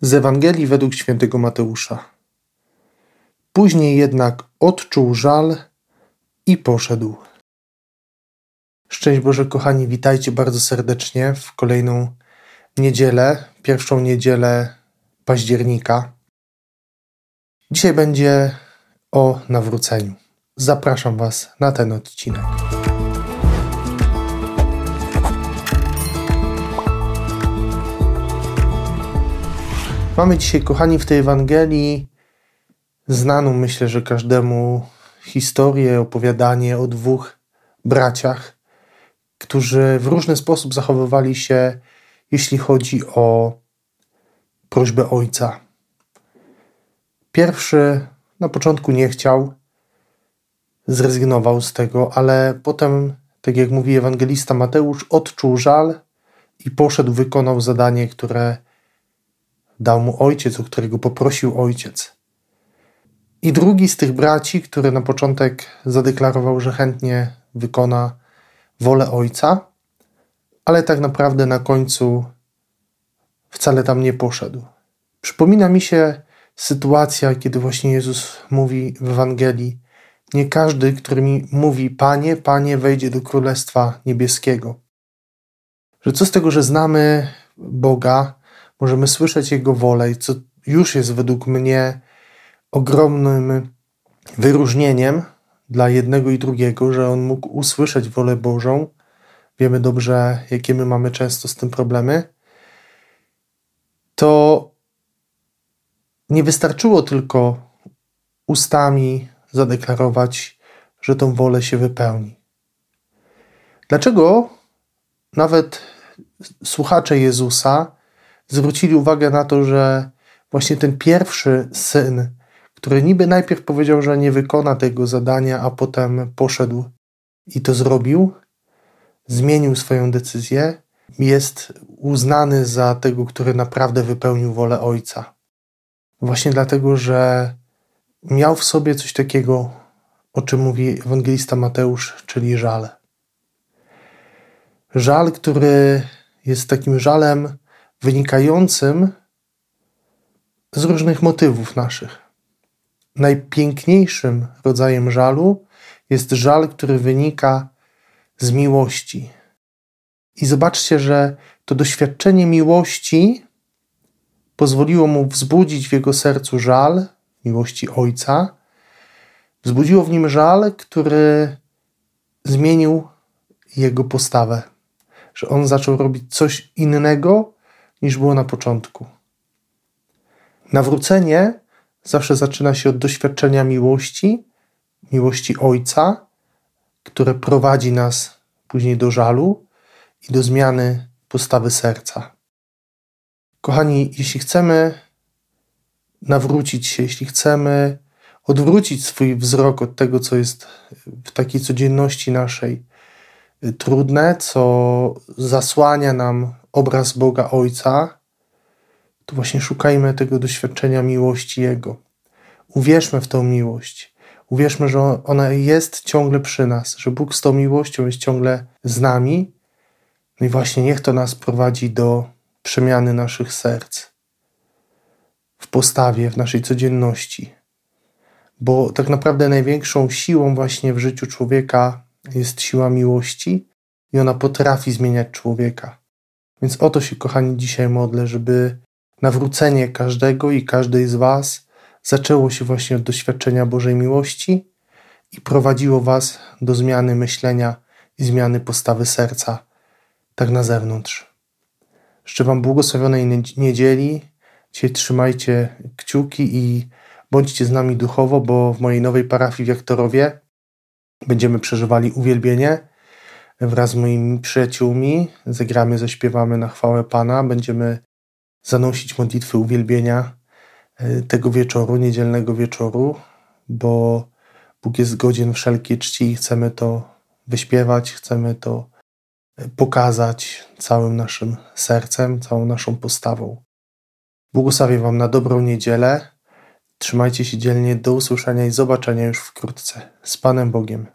Z Ewangelii według świętego Mateusza. Później jednak odczuł żal i poszedł. Szczęść Boże, kochani, witajcie bardzo serdecznie w kolejną niedzielę, pierwszą niedzielę października. Dzisiaj będzie o nawróceniu. Zapraszam Was na ten odcinek. Mamy dzisiaj, kochani, w tej Ewangelii znaną, myślę, że każdemu historię, opowiadanie o dwóch braciach, którzy w różny sposób zachowywali się, jeśli chodzi o prośbę ojca. Pierwszy na początku nie chciał, zrezygnował z tego, ale potem, tak jak mówi ewangelista Mateusz, odczuł żal i poszedł, wykonał zadanie, które dał mu ojciec, o którego poprosił ojciec. I drugi z tych braci, który na początek zadeklarował, że chętnie wykona wolę ojca, ale tak naprawdę na końcu wcale tam nie poszedł. Przypomina mi się sytuacja, kiedy właśnie Jezus mówi w Ewangelii: Nie każdy, który mi mówi, Panie, Panie, wejdzie do Królestwa Niebieskiego. Że co z tego, że znamy Boga, możemy słyszeć Jego wolę, co już jest według mnie ogromnym wyróżnieniem dla jednego i drugiego, że on mógł usłyszeć wolę Bożą. Wiemy dobrze, jakie my mamy często z tym problemy. To nie wystarczyło tylko ustami zadeklarować, że tą wolę się wypełni. Dlaczego nawet słuchacze Jezusa zwrócili uwagę na to, że właśnie ten pierwszy syn, który niby najpierw powiedział, że nie wykona tego zadania, a potem poszedł i to zrobił, zmienił swoją decyzję, jest uznany za tego, który naprawdę wypełnił wolę ojca. Właśnie dlatego, że miał w sobie coś takiego, o czym mówi ewangelista Mateusz, czyli żal. Żal, który jest takim żalem wynikającym z różnych motywów naszych. Najpiękniejszym rodzajem żalu jest żal, który wynika z miłości. I zobaczcie, że to doświadczenie miłości pozwoliło mu wzbudzić w jego sercu żal, miłości ojca. Wzbudziło w nim żal, który zmienił jego postawę. Że on zaczął robić coś innego niż było na początku. Nawrócenie zawsze zaczyna się od doświadczenia miłości, miłości Ojca, które prowadzi nas później do żalu i do zmiany postawy serca. Kochani, jeśli chcemy nawrócić się, jeśli chcemy odwrócić swój wzrok od tego, co jest w takiej codzienności naszej trudne, co zasłania nam obraz Boga Ojca, to właśnie szukajmy tego doświadczenia miłości Jego. Uwierzmy w tą miłość. Uwierzmy, że ona jest ciągle przy nas, że Bóg z tą miłością jest ciągle z nami. No i właśnie niech to nas prowadzi do przemiany naszych serc w postawie, w naszej codzienności. Bo tak naprawdę największą siłą właśnie w życiu człowieka jest siła miłości i ona potrafi zmieniać człowieka. Więc o to się, kochani, dzisiaj modlę, żeby nawrócenie każdego i każdej z Was zaczęło się właśnie od doświadczenia Bożej miłości i prowadziło Was do zmiany myślenia i zmiany postawy serca, tak na zewnątrz. Życzę Wam błogosławionej niedzieli. Dzisiaj trzymajcie kciuki i bądźcie z nami duchowo, bo w mojej nowej parafii w Jaktorowie będziemy przeżywali uwielbienie wraz z moimi przyjaciółmi zagramy, zaśpiewamy na chwałę Pana, będziemy zanosić modlitwy uwielbienia e, tego wieczoru, niedzielnego wieczoru, bo Bóg jest godzien wszelkiej czci i chcemy to wyśpiewać, chcemy to e, pokazać całym naszym sercem, całą naszą postawą. Błogosławię Wam na dobrą niedzielę. Trzymajcie się dzielnie. Do usłyszenia i zobaczenia już wkrótce. Z Panem Bogiem.